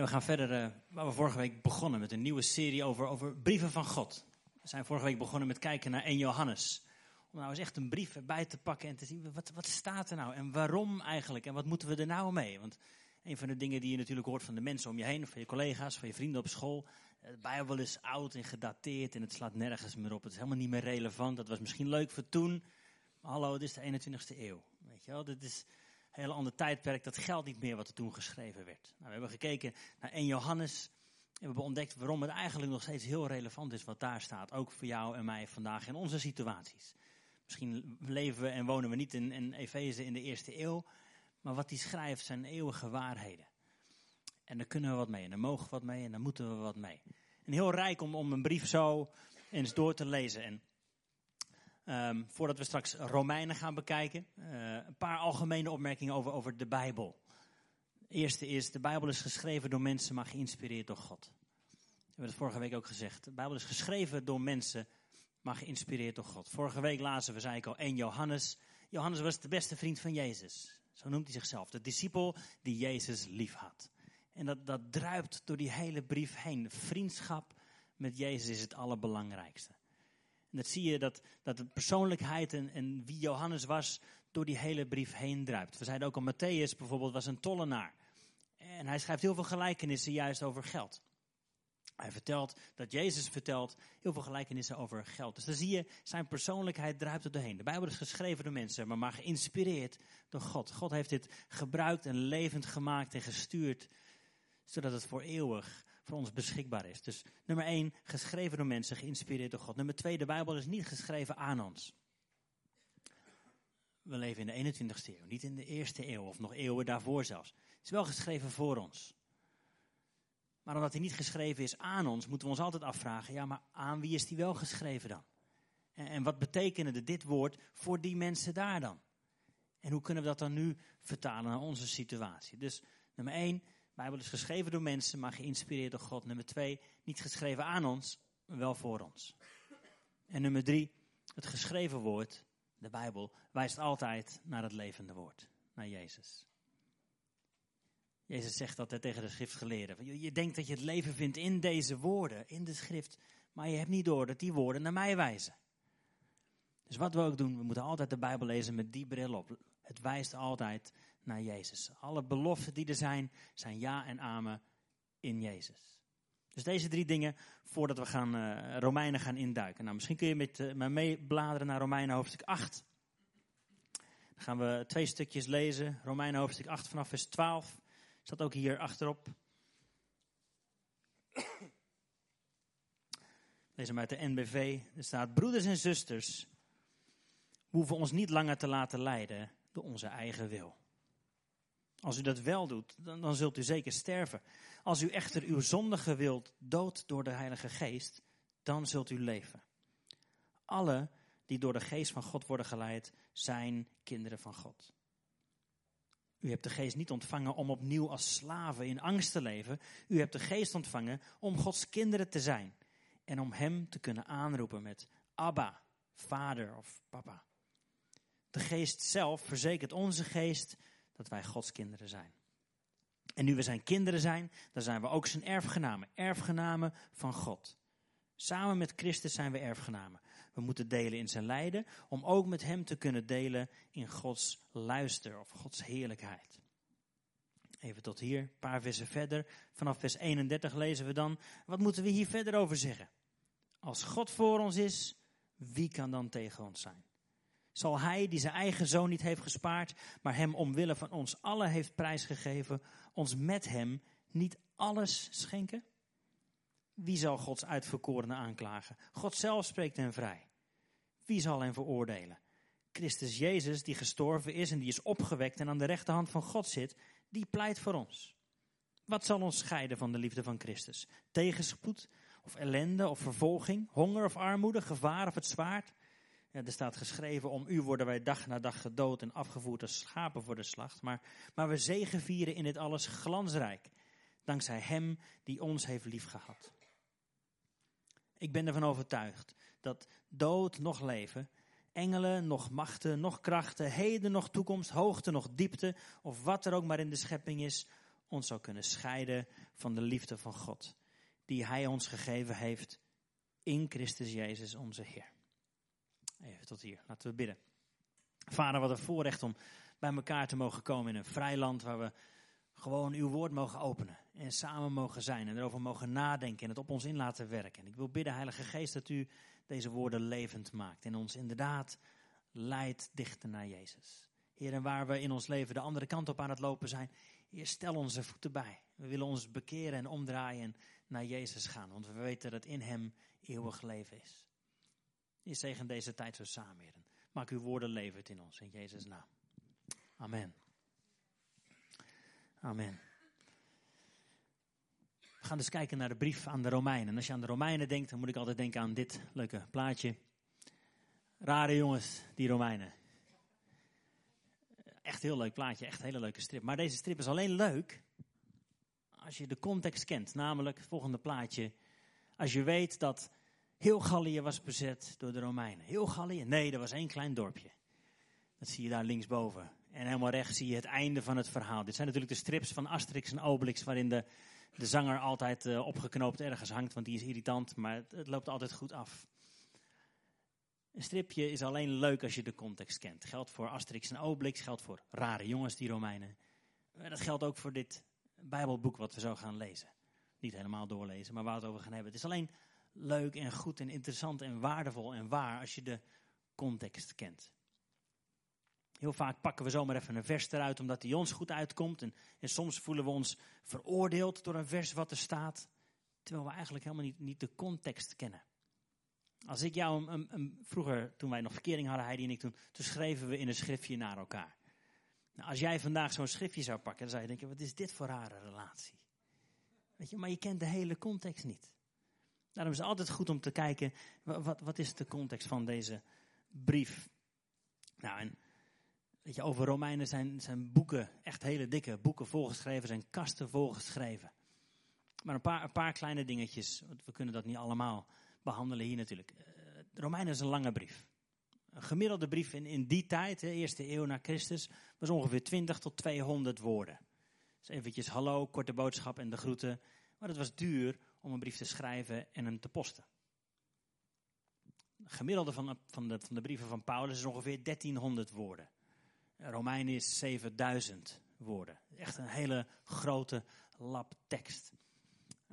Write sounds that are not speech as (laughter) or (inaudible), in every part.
We gaan verder, uh, waar we vorige week begonnen met een nieuwe serie over, over brieven van God. We zijn vorige week begonnen met kijken naar 1 Johannes. Om nou eens echt een brief erbij te pakken en te zien, wat, wat staat er nou? En waarom eigenlijk? En wat moeten we er nou mee? Want een van de dingen die je natuurlijk hoort van de mensen om je heen, van je collega's, van je vrienden op school. De Bijbel is oud en gedateerd en het slaat nergens meer op. Het is helemaal niet meer relevant. Dat was misschien leuk voor toen. Maar hallo, het is de 21ste eeuw. Weet je wel, dit is heel ander tijdperk. Dat geldt niet meer wat er toen geschreven werd. Nou, we hebben gekeken naar 1 Johannes. En we hebben ontdekt waarom het eigenlijk nog steeds heel relevant is wat daar staat. Ook voor jou en mij vandaag in onze situaties. Misschien leven we en wonen we niet in, in Efeze in de eerste eeuw. Maar wat hij schrijft zijn eeuwige waarheden. En daar kunnen we wat mee. En daar mogen we wat mee. En daar moeten we wat mee. En heel rijk om, om een brief zo eens door te lezen. En um, voordat we straks Romeinen gaan bekijken. Uh, een paar algemene opmerkingen over, over de Bijbel. Eerste is, de Bijbel is geschreven door mensen, maar geïnspireerd door God. We hebben het vorige week ook gezegd. De Bijbel is geschreven door mensen, maar geïnspireerd door God. Vorige week lazen we, zei ik al, 1 Johannes. Johannes was de beste vriend van Jezus. Zo noemt hij zichzelf. De discipel die Jezus lief had. En dat, dat druipt door die hele brief heen. Vriendschap met Jezus is het allerbelangrijkste. En dat zie je dat, dat de persoonlijkheid en, wie Johannes was door die hele brief heen druipt. We zeiden ook al, Matthäus bijvoorbeeld was een tollenaar. En hij schrijft heel veel gelijkenissen juist over geld. Hij vertelt dat Jezus vertelt heel veel gelijkenissen over geld. Dus dan zie je, zijn persoonlijkheid druipt er doorheen. De Bijbel is geschreven door mensen, maar maar geïnspireerd door God. God heeft dit gebruikt en levend gemaakt en gestuurd, zodat het voor eeuwig voor ons beschikbaar is. Dus nummer 1, geschreven door mensen, geïnspireerd door God. Nummer 2, de Bijbel is niet geschreven aan ons. We leven in de 21ste eeuw, niet in de eerste eeuw of nog eeuwen daarvoor zelfs. Het is wel geschreven voor ons. Maar omdat hij niet geschreven is aan ons, moeten we ons altijd afvragen, ja, maar aan wie is die wel geschreven dan? En, wat betekende dit woord voor die mensen daar dan? En hoe kunnen we dat dan nu vertalen naar onze situatie? Dus nummer 1, Bijbel is geschreven door mensen, maar geïnspireerd door God. Nummer twee, niet geschreven aan ons, maar wel voor ons. En nummer drie, het geschreven woord, de Bijbel, wijst altijd naar het levende woord, naar Jezus. Jezus zegt dat tegen de schriftgeleerden. Je denkt dat je het leven vindt in deze woorden, in de schrift, maar je hebt niet door dat die woorden naar mij wijzen. Dus wat we ook doen, we moeten altijd de Bijbel lezen met die bril op. Het wijst altijd naar Jezus. Alle beloften die er zijn, zijn ja en amen in Jezus. Dus deze drie dingen voordat we gaan uh, Romeinen gaan induiken. Nou, misschien kun je met uh, me meebladeren naar Romeinen hoofdstuk 8. Dan gaan we twee stukjes lezen. Romeinen hoofdstuk 8 vanaf vers 12. Staat ook hier achterop. Lees hem uit de NBV. Er staat: Broeders en zusters, we hoeven ons niet langer te laten leiden door onze eigen wil. Als u dat wel doet, dan, dan zult u zeker sterven. Als u echter uw zondige wilt dood door de Heilige Geest, dan zult u leven. Alle die door de Geest van God worden geleid, zijn kinderen van God. U hebt de Geest niet ontvangen om opnieuw als slaven in angst te leven. U hebt de Geest ontvangen om Gods kinderen te zijn en om Hem te kunnen aanroepen met Abba, Vader of Papa. De Geest zelf verzekert onze geest dat wij Gods kinderen zijn. En nu we zijn kinderen zijn, dan zijn we ook zijn erfgenamen. Erfgenamen van God. Samen met Christus zijn we erfgenamen. We moeten delen in zijn lijden, om ook met hem te kunnen delen in Gods luister of Gods heerlijkheid. Even tot hier, een paar versen verder. Vanaf vers 31 lezen we dan, wat moeten we hier verder over zeggen? Als God voor ons is, wie kan dan tegen ons zijn? Zal hij, die zijn eigen zoon niet heeft gespaard, maar hem omwille van ons allen heeft prijsgegeven, ons met hem niet alles schenken? Wie zal Gods uitverkorene aanklagen? God zelf spreekt hen vrij. Wie zal hen veroordelen? Christus Jezus, die gestorven is en die is opgewekt en aan de rechterhand van God zit, die pleit voor ons. Wat zal ons scheiden van de liefde van Christus? Tegenspoed of ellende of vervolging, honger of armoede, gevaar of het zwaard? Ja, er staat geschreven, om u worden wij dag na dag gedood en afgevoerd als schapen voor de slacht. Maar, maar we zegevieren in dit alles glansrijk, dankzij hem die ons heeft liefgehad. Ik ben ervan overtuigd dat dood nog leven, engelen nog machten, nog krachten, heden nog toekomst, hoogte nog diepte, of wat er ook maar in de schepping is, ons zou kunnen scheiden van de liefde van God, die Hij ons gegeven heeft in Christus Jezus onze Heer. Even tot hier, laten we bidden. Vader, wat een voorrecht om bij elkaar te mogen komen in een vrij land waar we gewoon uw woord mogen openen en samen mogen zijn en erover mogen nadenken en het op ons in laten werken. En ik wil bidden, Heilige Geest, dat u deze woorden levend maakt en ons inderdaad leidt dichter naar Jezus. Heer, en waar we in ons leven de andere kant op aan het lopen zijn, Heer, stel onze voeten bij. We willen ons bekeren en omdraaien en naar Jezus gaan, want we weten dat in Hem eeuwig leven is. Je zegen deze tijd zo samen. Maak uw woorden levend in ons, in Jezus' naam. Amen. Amen. We gaan dus kijken naar de brief aan de Romeinen. En als je aan de Romeinen denkt, dan moet ik altijd denken aan dit leuke plaatje. Rare jongens, die Romeinen. Echt heel leuk plaatje, echt een hele leuke strip. Maar deze strip is alleen leuk als je de context kent. Namelijk het volgende plaatje. Als je weet dat heel Gallië was bezet door de Romeinen. Heel Gallië? Nee, dat was één klein dorpje. Dat zie je daar linksboven. En helemaal rechts zie je het einde van het verhaal. Dit zijn natuurlijk de strips van Asterix en Obelix, waarin de, de zanger altijd uh, opgeknoopt ergens hangt, want die is irritant, maar het, het, loopt altijd goed af. Een stripje is alleen leuk als je de context kent. Geldt voor Asterix en Obelix, geldt voor rare jongens, die Romeinen. Dat geldt ook voor dit Bijbelboek wat we zo gaan lezen. Niet helemaal doorlezen, maar waar we het over gaan hebben. Het is alleen leuk en goed en interessant en waardevol en waar als je de context kent. Heel vaak pakken we zomaar even een vers eruit omdat die ons goed uitkomt. En, en soms voelen we ons veroordeeld door een vers wat er staat. Terwijl we eigenlijk helemaal niet, niet de context kennen. Als ik jou een, een, vroeger, toen wij nog verkering hadden, Heidi en ik toen, toen schreven we in een schriftje naar elkaar. Nou, als jij vandaag zo'n schriftje zou pakken, dan zou je denken, wat is dit voor rare relatie? Weet je, maar je kent de hele context niet. Daarom is het altijd goed om te kijken, wat, wat is de context van deze brief? Nou, en Weet je, over Romeinen zijn, zijn boeken, echt hele dikke boeken volgeschreven, zijn kasten volgeschreven. Maar een paar, een paar kleine dingetjes, want we kunnen dat niet allemaal behandelen hier natuurlijk. Uh, Romeinen is een lange brief. Een gemiddelde brief in, in die tijd, de eerste eeuw na Christus, was ongeveer 20 tot 200 woorden. Dus eventjes hallo, korte boodschap en de groeten. Maar het was duur om een brief te schrijven en hem te posten. Het gemiddelde van, van, de, van de brieven van Paulus is ongeveer 1300 woorden. Romein is 7000 woorden. Echt een hele grote lap tekst.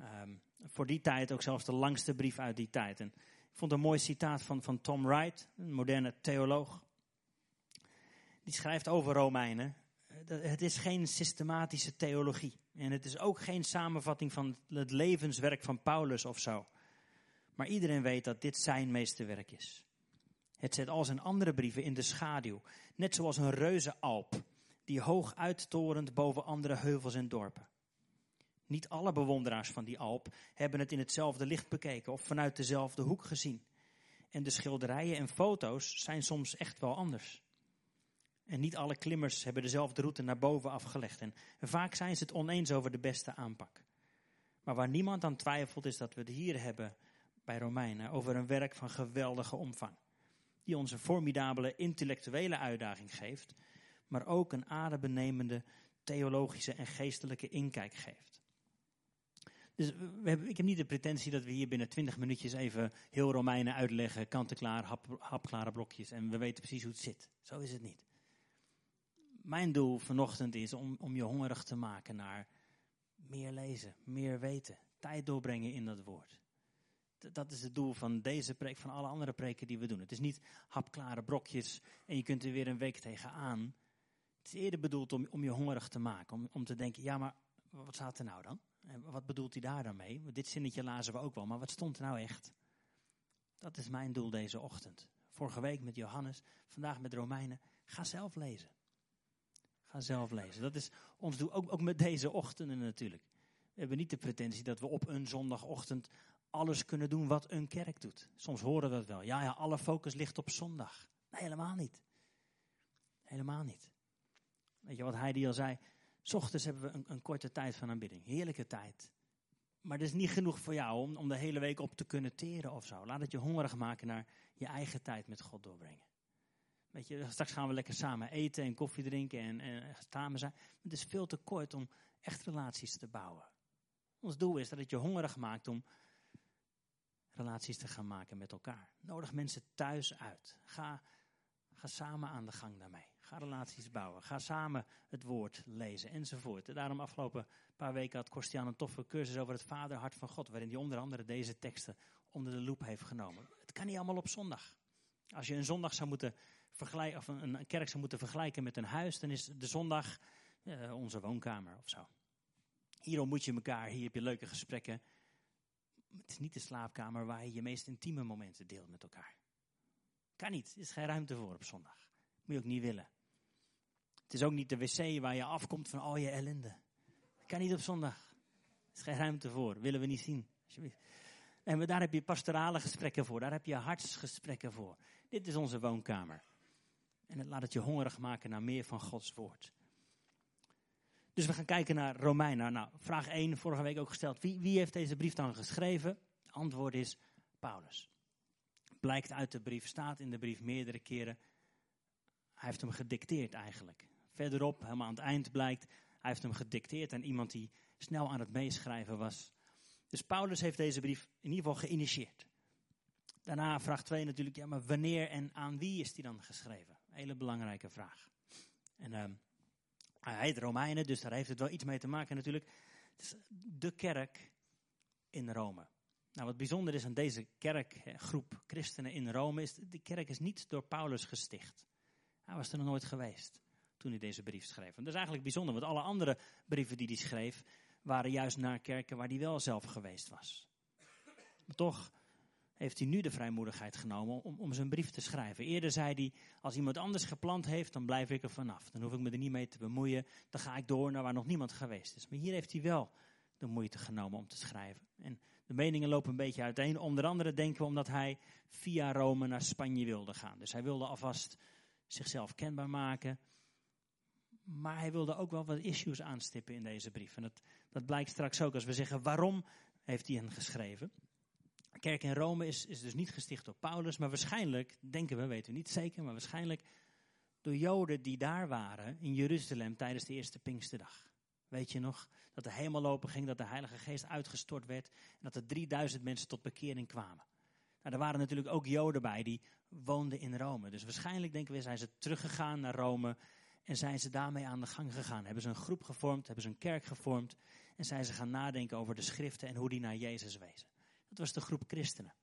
Um, voor die tijd ook zelfs de langste brief uit die tijd. Ik vond een mooi citaat van, van Tom Wright, een moderne theoloog. Die schrijft over Romeinen. Het is geen systematische theologie. En het is ook geen samenvatting van het levenswerk van Paulus of zo. Maar iedereen weet dat dit zijn meesterwerk is. Het zet al zijn andere brieven in de schaduw, net zoals een reuzenalp die hoog uittorent boven andere heuvels en dorpen. Niet alle bewonderaars van die alp hebben het in hetzelfde licht bekeken of vanuit dezelfde hoek gezien. En de schilderijen en foto's zijn soms echt wel anders. En niet alle klimmers hebben dezelfde route naar boven afgelegd. En vaak zijn ze het oneens over de beste aanpak. Maar waar niemand aan twijfelt is dat we het hier hebben bij Romeinen over een werk van geweldige omvang die ons een formidabele intellectuele uitdaging geeft, maar ook een adembenemende theologische en geestelijke inkijk geeft. Dus we hebben, ik heb niet de pretentie dat we hier binnen twintig minuutjes even heel Romeinen uitleggen, kant-en-klaar, hap, hapklare blokjes en we weten precies hoe het zit. Zo is het niet. Mijn doel vanochtend is om, om je hongerig te maken naar meer lezen, meer weten, tijd doorbrengen in dat woord dat is het doel van deze preek, van alle andere preken die we doen. Het is niet hapklare brokjes en je kunt er weer een week tegenaan. Het is eerder bedoeld om, om je hongerig te maken. Om, om te denken, ja maar wat staat er nou dan? En wat bedoelt hij daar dan mee? Dit zinnetje lazen we ook wel, maar wat stond er nou echt? Dat is mijn doel deze ochtend. Vorige week met Johannes, vandaag met Romeinen. Ga zelf lezen. Ga zelf lezen. Dat is ons doel, ook, ook met deze ochtenden natuurlijk. We hebben niet de pretentie dat we op een zondagochtend alles kunnen doen wat een kerk doet. Soms horen we dat wel. Ja, ja, alle focus ligt op zondag. Nee, helemaal niet. Helemaal niet. Weet je wat Heidi al zei? S ochtends hebben we een, een, korte tijd van aanbidding. Heerlijke tijd. Maar dat is niet genoeg voor jou om, om de hele week op te kunnen teren of zo. Laat het je hongerig maken naar je eigen tijd met God doorbrengen. Weet je, straks gaan we lekker samen eten en koffie drinken en, en samen zijn. Het is veel te kort om echt relaties te bouwen. Ons doel is dat het je hongerig maakt om relaties te gaan maken met elkaar. Nodig mensen thuis uit. Ga, ga samen aan de gang daarmee. Ga relaties bouwen. Ga samen het woord lezen enzovoort. En daarom afgelopen paar weken had Kostian een toffe cursus over het vaderhart van God. Waarin hij onder andere deze teksten onder de loep heeft genomen. Het kan niet allemaal op zondag. Als je een zondag zou moeten vergelijken, of een, kerk zou moeten vergelijken met een huis, dan is de zondag uh, onze woonkamer of zo. Hier ontmoet je elkaar, hier heb je leuke gesprekken. Het is niet de slaapkamer waar je je meest intieme momenten deelt met elkaar. Kan niet, er is geen ruimte voor op zondag. Moet je ook niet willen. Het is ook niet de wc waar je afkomt van al je ellende. Kan niet op zondag. Er is geen ruimte voor, willen we niet zien. En daar heb je pastorale gesprekken voor, daar heb je hartsgesprekken voor. Dit is onze woonkamer. En het laat het je hongerig maken naar meer van Gods woord. Dus we gaan kijken naar Romeinen. Nou, vraag 1, vorige week ook gesteld. Wie, wie heeft deze brief dan geschreven? Antwoord is Paulus. Blijkt uit de brief, staat in de brief meerdere keren. Hij heeft hem gedicteerd eigenlijk. Verderop, helemaal aan het eind blijkt, hij heeft hem gedicteerd aan iemand die snel aan het meeschrijven was. Dus Paulus heeft deze brief in ieder geval geïnitieerd. Daarna vraag 2 natuurlijk, ja, maar wanneer en aan wie is die dan geschreven? Hele belangrijke vraag. En uh, hij heet Romeinen, dus daar heeft het wel iets mee te maken natuurlijk. Het is de kerk in Rome. Nou, wat bijzonder is aan deze kerkgroep christenen in Rome, is de kerk is niet door Paulus gesticht. Hij was er nog nooit geweest toen hij deze brief schreef. En dat is eigenlijk bijzonder, want alle andere brieven die hij schreef, waren juist naar kerken waar hij wel zelf geweest was. Maar toch heeft hij nu de vrijmoedigheid genomen om, om zijn brief te schrijven. Eerder zei hij, als iemand anders geplant heeft, dan blijf ik er vanaf. Dan hoef ik me er niet mee te bemoeien. Dan ga ik door naar waar nog niemand geweest is. Maar hier heeft hij wel de moeite genomen om te schrijven. En de meningen lopen een beetje uiteen. Onder andere denken we omdat hij via Rome naar Spanje wilde gaan. Dus hij wilde alvast zichzelf kenbaar maken. Maar hij wilde ook wel wat issues aanstippen in deze brief. En dat, dat blijkt straks ook als we zeggen waarom heeft hij hen geschreven. De kerk in Rome is, is dus niet gesticht door Paulus, maar waarschijnlijk, denken we, weten we niet zeker, maar waarschijnlijk door Joden die daar waren in Jeruzalem tijdens de eerste Pinksterdag. Weet je nog dat de hemel open ging, dat de Heilige Geest uitgestort werd en dat er 3000 mensen tot bekering kwamen. Nou, er waren natuurlijk ook Joden bij die woonden in Rome. Dus waarschijnlijk denken we zijn ze teruggegaan naar Rome en zijn ze daarmee aan de gang gegaan. Hebben ze een groep gevormd, hebben ze een kerk gevormd en zijn ze gaan nadenken over de schriften en hoe die naar Jezus wezen. Dat was de groep christenen.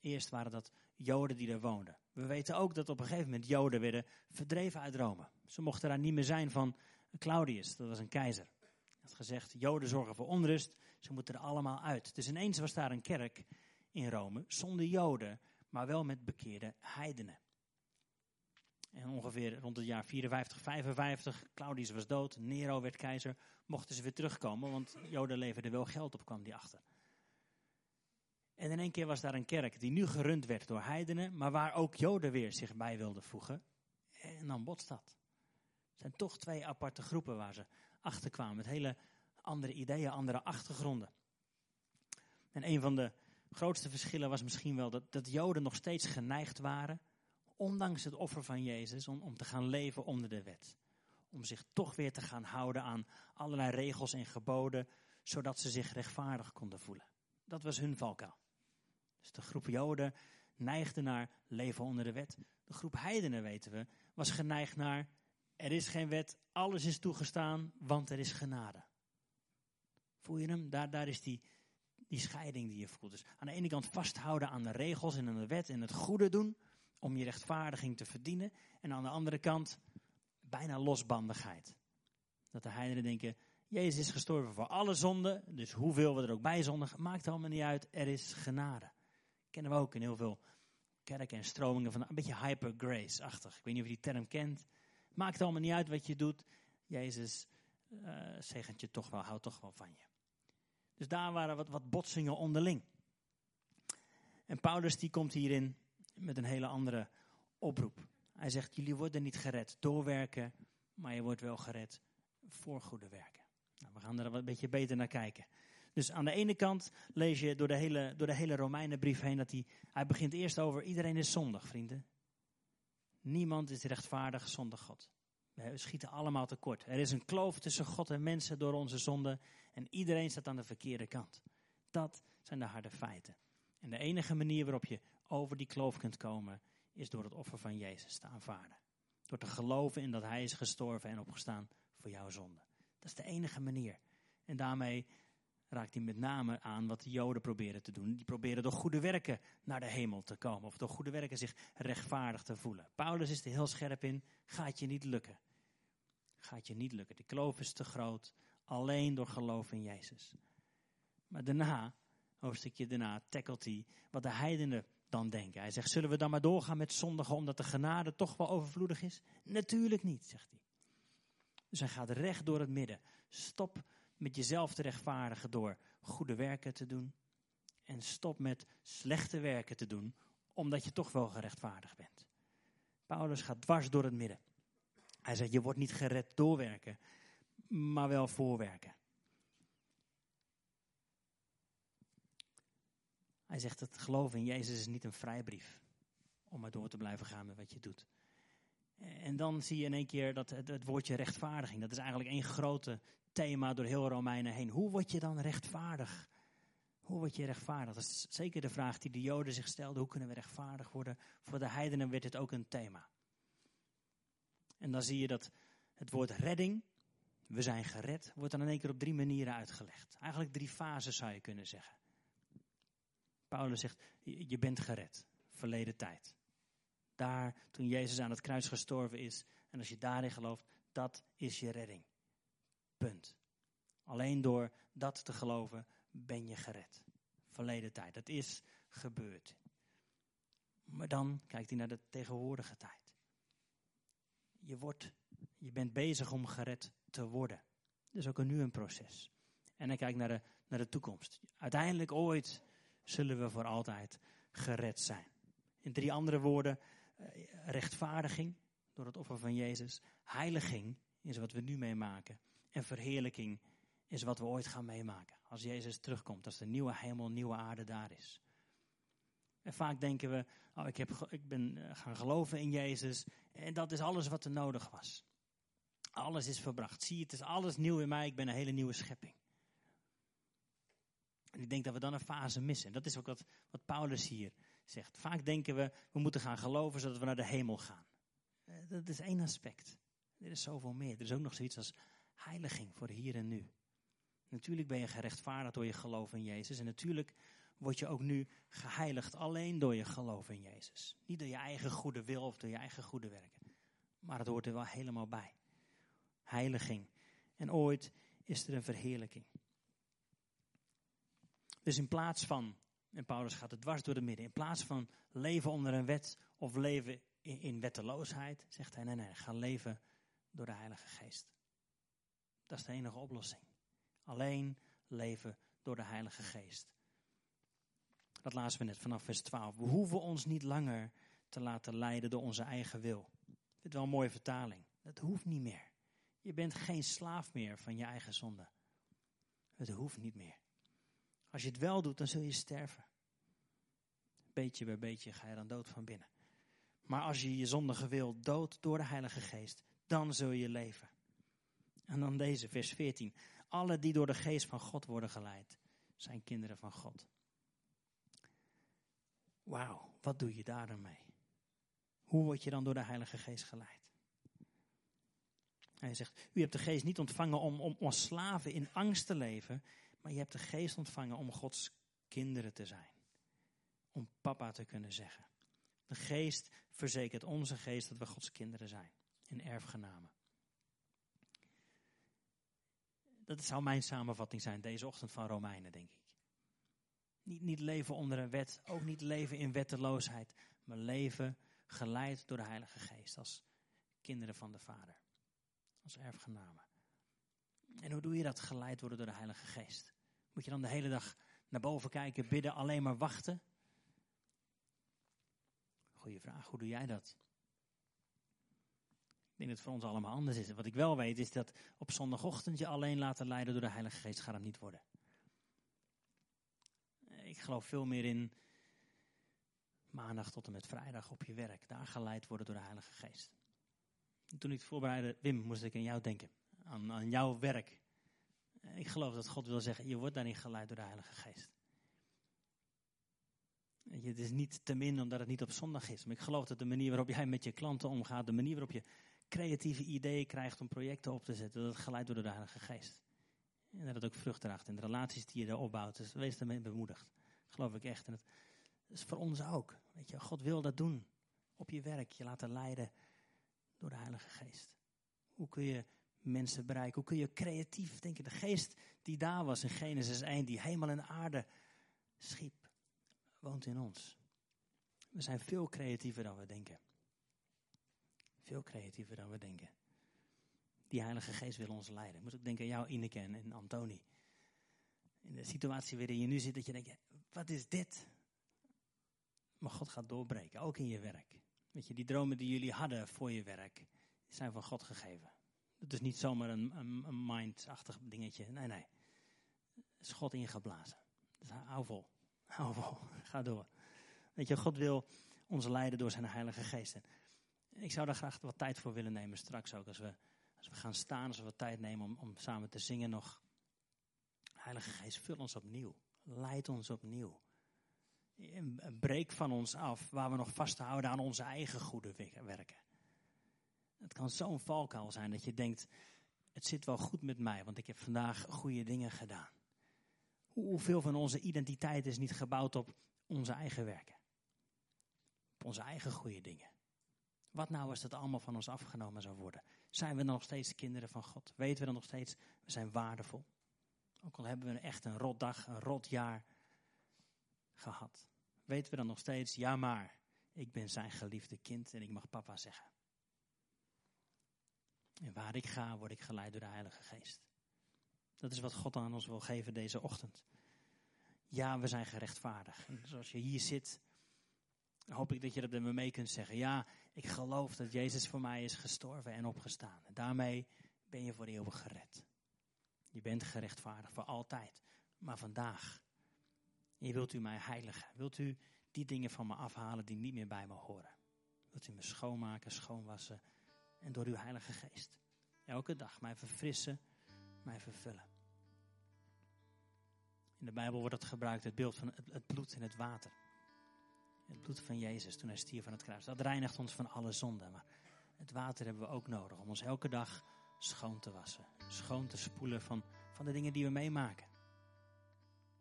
Eerst waren dat Joden die daar woonden. We weten ook dat op een gegeven moment Joden werden verdreven uit Rome. Ze mochten daar niet meer zijn van Claudius, dat was een keizer. Hij had gezegd, Joden zorgen voor onrust, ze moeten er allemaal uit. Dus ineens was daar een kerk in Rome, zonder Joden, maar wel met bekeerde heidenen. En ongeveer rond het jaar 54, 55, Claudius was dood, Nero werd keizer, mochten ze weer terugkomen, want Joden leverden wel geld op, kwam die achter. En in één keer was daar een kerk die nu gerund werd door heidenen, maar waar ook Joden weer zich bij wilden voegen. En dan botst dat. Het zijn toch twee aparte groepen waar ze achter kwamen, met hele andere ideeën, andere achtergronden. En een van de grootste verschillen was misschien wel dat, dat Joden nog steeds geneigd waren, ondanks het offer van Jezus, om, om te gaan leven onder de wet. Om zich toch weer te gaan houden aan allerlei regels en geboden, zodat ze zich rechtvaardig konden voelen. Dat was hun valkuil. Dus de groep Joden neigde naar leven onder de wet. De groep heidenen, weten we, was geneigd naar er is geen wet, alles is toegestaan, want er is genade. Voel je hem? Daar, daar is die, die scheiding die je voelt. Dus aan de ene kant vasthouden aan de regels en aan de wet en het goede doen om je rechtvaardiging te verdienen. En aan de andere kant bijna losbandigheid. Dat de heidenen denken, Jezus is gestorven voor alle zonden, dus hoeveel we er ook bij zondigen, maakt allemaal niet uit, er is genade. Kennen we ook in heel veel kerken en stromingen van een beetje hyper grace-achtig. Ik weet niet of je die term kent. Maakt allemaal niet uit wat je doet. Jezus uh, zegent je toch wel, houdt toch wel van je. Dus daar waren wat, wat botsingen onderling. En Paulus die komt hierin met een hele andere oproep. Hij zegt, jullie worden niet gered door werken, maar je wordt wel gered voor goede werken. Nou, we gaan er een beetje beter naar kijken. Dus aan de ene kant lees je door de hele, door de hele Romeinenbrief heen dat hij, hij begint eerst over iedereen is zondig, vrienden. Niemand is rechtvaardig zonder God. We schieten allemaal tekort. Er is een kloof tussen God en mensen door onze zonde. En iedereen staat aan de verkeerde kant. Dat zijn de harde feiten. En de enige manier waarop je over die kloof kunt komen, is door het offer van Jezus te aanvaarden. Door te geloven in dat Hij is gestorven en opgestaan voor jouw zonde. Dat is de enige manier. En daarmee raakt hij met name aan wat de Joden proberen te doen. Die proberen door goede werken naar de hemel te komen. Of door goede werken zich rechtvaardig te voelen. Paulus is er heel scherp in. Gaat je niet lukken. Gaat je niet lukken. Die kloof is te groot. Alleen door geloof in Jezus. Maar daarna, hoofdstukje daarna, tackelt hij wat de heidenen dan denken. Hij zegt, zullen we dan maar doorgaan met zondigen omdat de genade toch wel overvloedig is? Natuurlijk niet, zegt hij. Dus hij gaat recht door het midden. Stop met jezelf te rechtvaardigen door goede werken te doen. En stop met slechte werken te doen, omdat je toch wel gerechtvaardigd bent. Paulus gaat dwars door het midden. Hij zegt, je wordt niet gered doorwerken, maar wel voorwerken. Hij zegt, het geloof in Jezus is niet een vrijbrief om maar door te blijven gaan met wat je doet. En dan zie je in één keer dat het, het woordje rechtvaardiging, dat is eigenlijk één grote thema door heel Romeinen heen. Hoe word je dan rechtvaardig? Hoe word je rechtvaardig? Dat is zeker de vraag die de Joden zich stelden. Hoe kunnen we rechtvaardig worden? Voor de heidenen werd het ook een thema. En dan zie je dat het woord redding, we zijn gered, wordt dan in één keer op drie manieren uitgelegd. Eigenlijk drie fases zou je kunnen zeggen. Paulus zegt, je bent gered, verleden tijd. Daar, toen Jezus aan het kruis gestorven is, en als je daarin gelooft, dat is je redding. Alleen door dat te geloven ben je gered. Verleden tijd. Dat is gebeurd. Maar dan kijkt hij naar de tegenwoordige tijd. Je, wordt, je bent bezig om gered te worden. Dus ook nu een proces. En hij kijkt naar de, naar de toekomst. Uiteindelijk ooit zullen we voor altijd gered zijn. In drie andere woorden, eh, rechtvaardiging door het offer van Jezus. Heiliging is wat we nu meemaken en verheerlijking is wat we ooit gaan meemaken. Als Jezus terugkomt, als de nieuwe hemel, nieuwe aarde daar is. En vaak denken we, oh, ik, heb, ik ben eh, gaan geloven in Jezus en dat is alles wat er nodig was. Alles is verbracht. Zie, het is alles nieuw in mij, ik ben een hele nieuwe schepping. En ik denk dat we dan een fase missen. En dat is ook wat, wat Paulus hier zegt. Vaak denken we, we moeten gaan geloven zodat we naar de hemel gaan. Eh, dat is één aspect. Er is zoveel meer. Er is ook nog zoiets als heiliging voor hier en nu. Natuurlijk ben je gerechtvaardigd door je geloof in Jezus. En natuurlijk word je ook nu geheiligd alleen door je geloof in Jezus. Niet door je eigen goede wil of door je eigen goede werken. Maar het hoort er wel helemaal bij. Heiliging. En ooit is er een verheerlijking. Dus in plaats van, en Paulus gaat het dwars door de midden, in plaats van leven onder een wet of leven in, in wetteloosheid, zegt hij nee, nee, ga leven door de Heilige Geest. Dat is de enige oplossing. Alleen leven door de Heilige Geest. Dat lazen we net vanaf vers 12. We hoeven ons niet langer te laten leiden door onze eigen wil. Dit is wel een mooie vertaling. Dat hoeft niet meer. Je bent geen slaaf meer van je eigen zonde. Het hoeft niet meer. Als je het wel doet, dan zul je sterven. Beetje bij beetje ga je dan dood van binnen. Maar als je je zondige wil dood door de Heilige Geest, dan zul je leven. En dan deze, vers 14. Alle die door de geest van God worden geleid, zijn kinderen van God. Wauw, wat doe je daar dan mee? Hoe word je dan door de Heilige Geest geleid? Hij zegt, u hebt de geest niet ontvangen om, om als slaven in angst te leven, maar je hebt de geest ontvangen om Gods kinderen te zijn. Om papa te kunnen zeggen. De geest verzekert onze geest dat we Gods kinderen zijn. In erfgenamen. Dat zou mijn samenvatting zijn deze ochtend van Romeinen, denk ik. Niet, niet leven onder een wet, ook niet leven in wetteloosheid, maar leven geleid door de Heilige Geest als kinderen van de Vader, als erfgenamen. En hoe doe je dat, geleid worden door de Heilige Geest? Moet je dan de hele dag naar boven kijken, bidden, alleen maar wachten? Goeie vraag, hoe doe jij dat? Ik denk dat het voor ons allemaal anders is. Wat ik wel weet is dat op zondagochtend je alleen laten leiden door de Heilige Geest gaat het niet worden. Ik geloof veel meer in maandag tot en met vrijdag op je werk, daar geleid worden door de Heilige Geest. En toen ik het voorbereidde, Wim, moest ik aan jou denken. Aan, aan jouw werk. Ik geloof dat God wil zeggen, je wordt daarin geleid door de Heilige Geest. Het is niet te min omdat het niet op zondag is. Maar ik geloof dat de manier waarop jij met je klanten omgaat, de manier waarop je creatieve ideeën krijgt om projecten op te zetten, dat geleid door de Heilige Geest. En dat het ook vrucht draagt in de relaties die je daar opbouwt. Dus wees ermee bemoedigd. Geloof ik echt. En het is voor ons ook. Weet je, God wil dat doen. Op je werk, je laten leiden door de Heilige Geest. Hoe kun je mensen bereiken? Hoe kun je creatief denken? De geest die daar was in Genesis 1, die hemel en aarde schiep, woont in ons. We zijn veel creatiever dan we denken. Veel creatiever dan we denken. Die Heilige Geest wil ons leiden. Ik moet ook denken aan jou, Ineke en Antoni. In de situatie waarin je nu zit, dat je denkt, wat is dit? Maar God gaat doorbreken, ook in je werk. Weet je, die dromen die jullie hadden voor je werk, zijn van God gegeven. Het is niet zomaar een mindachtig dingetje. Nee, nee. Het is God ingeblazen. Dus hou vol. Hou vol. (laughs) Ga door. Weet je, God wil ons leiden door zijn Heilige Geest. Ik zou daar graag wat tijd voor willen nemen straks ook. Als we, als we gaan staan, als we wat tijd nemen om, om samen te zingen nog. Heilige Geest, vul ons opnieuw. Leid ons opnieuw. Breek van ons af waar we nog vasthouden aan onze eigen goede werken. Het kan zo'n valkuil zijn dat je denkt, het zit wel goed met mij, want ik heb vandaag goede dingen gedaan. Hoeveel van onze identiteit is niet gebouwd op onze eigen werken? Op onze eigen goede dingen. Wat nou als dat allemaal van ons afgenomen zou worden? Zijn we dan nog steeds kinderen van God? Weten we dan nog steeds, we zijn waardevol? Ook al hebben we echt een rot dag, een rot jaar gehad. Weten we dan nog steeds, ja maar, ik ben zijn geliefde kind en ik mag papa zeggen. En waar ik ga, word ik geleid door de Heilige Geest. Dat is wat God aan ons wil geven deze ochtend. Ja, we zijn gerechtvaardigd. En zoals je hier zit, hoop ik dat je dat met me mee kunt zeggen. Ja, ik geloof dat Jezus voor mij is gestorven en opgestaan. Daarmee ben je voor eeuwig gered. Je bent gerechtvaardigd voor altijd. Maar vandaag, wilt u mij heiligen. Wilt u die dingen van me afhalen die niet meer bij me horen. Wilt u me schoonmaken, schoonwassen en door uw heilige geest. Elke dag mij verfrissen, mij vervullen. In de Bijbel wordt het gebruikt, het beeld van het bloed en het water. Het bloed van Jezus toen hij stierf van het kruis. Dat reinigt ons van alle zonden. Maar het water hebben we ook nodig om ons elke dag schoon te wassen. Schoon te spoelen van, van de dingen die we meemaken.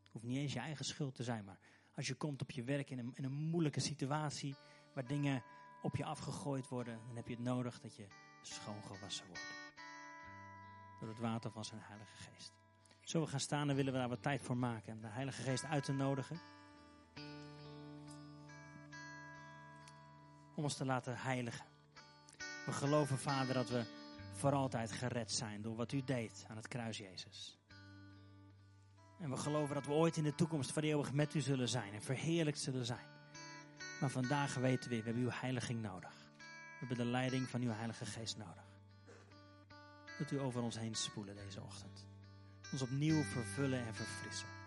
Het hoeft niet eens je eigen schuld te zijn, maar als je komt op je werk in een, in een moeilijke situatie waar dingen op je afgegooid worden, dan heb je het nodig dat je schoongewassen wordt. Door het water van zijn Heilige Geest. Zo we gaan staan en willen we daar wat tijd voor maken. Om de Heilige Geest uit te nodigen. Om ons te laten heiligen. We geloven, Vader, dat we voor altijd gered zijn door wat u deed aan het kruis, Jezus. En we geloven dat we ooit in de toekomst voor eeuwig met u zullen zijn en verheerlijkt zullen zijn. Maar vandaag weten we, we hebben uw heiliging nodig. We hebben de leiding van uw Heilige Geest nodig. Dat u over ons heen spoelen deze ochtend. Ons opnieuw vervullen en verfrissen.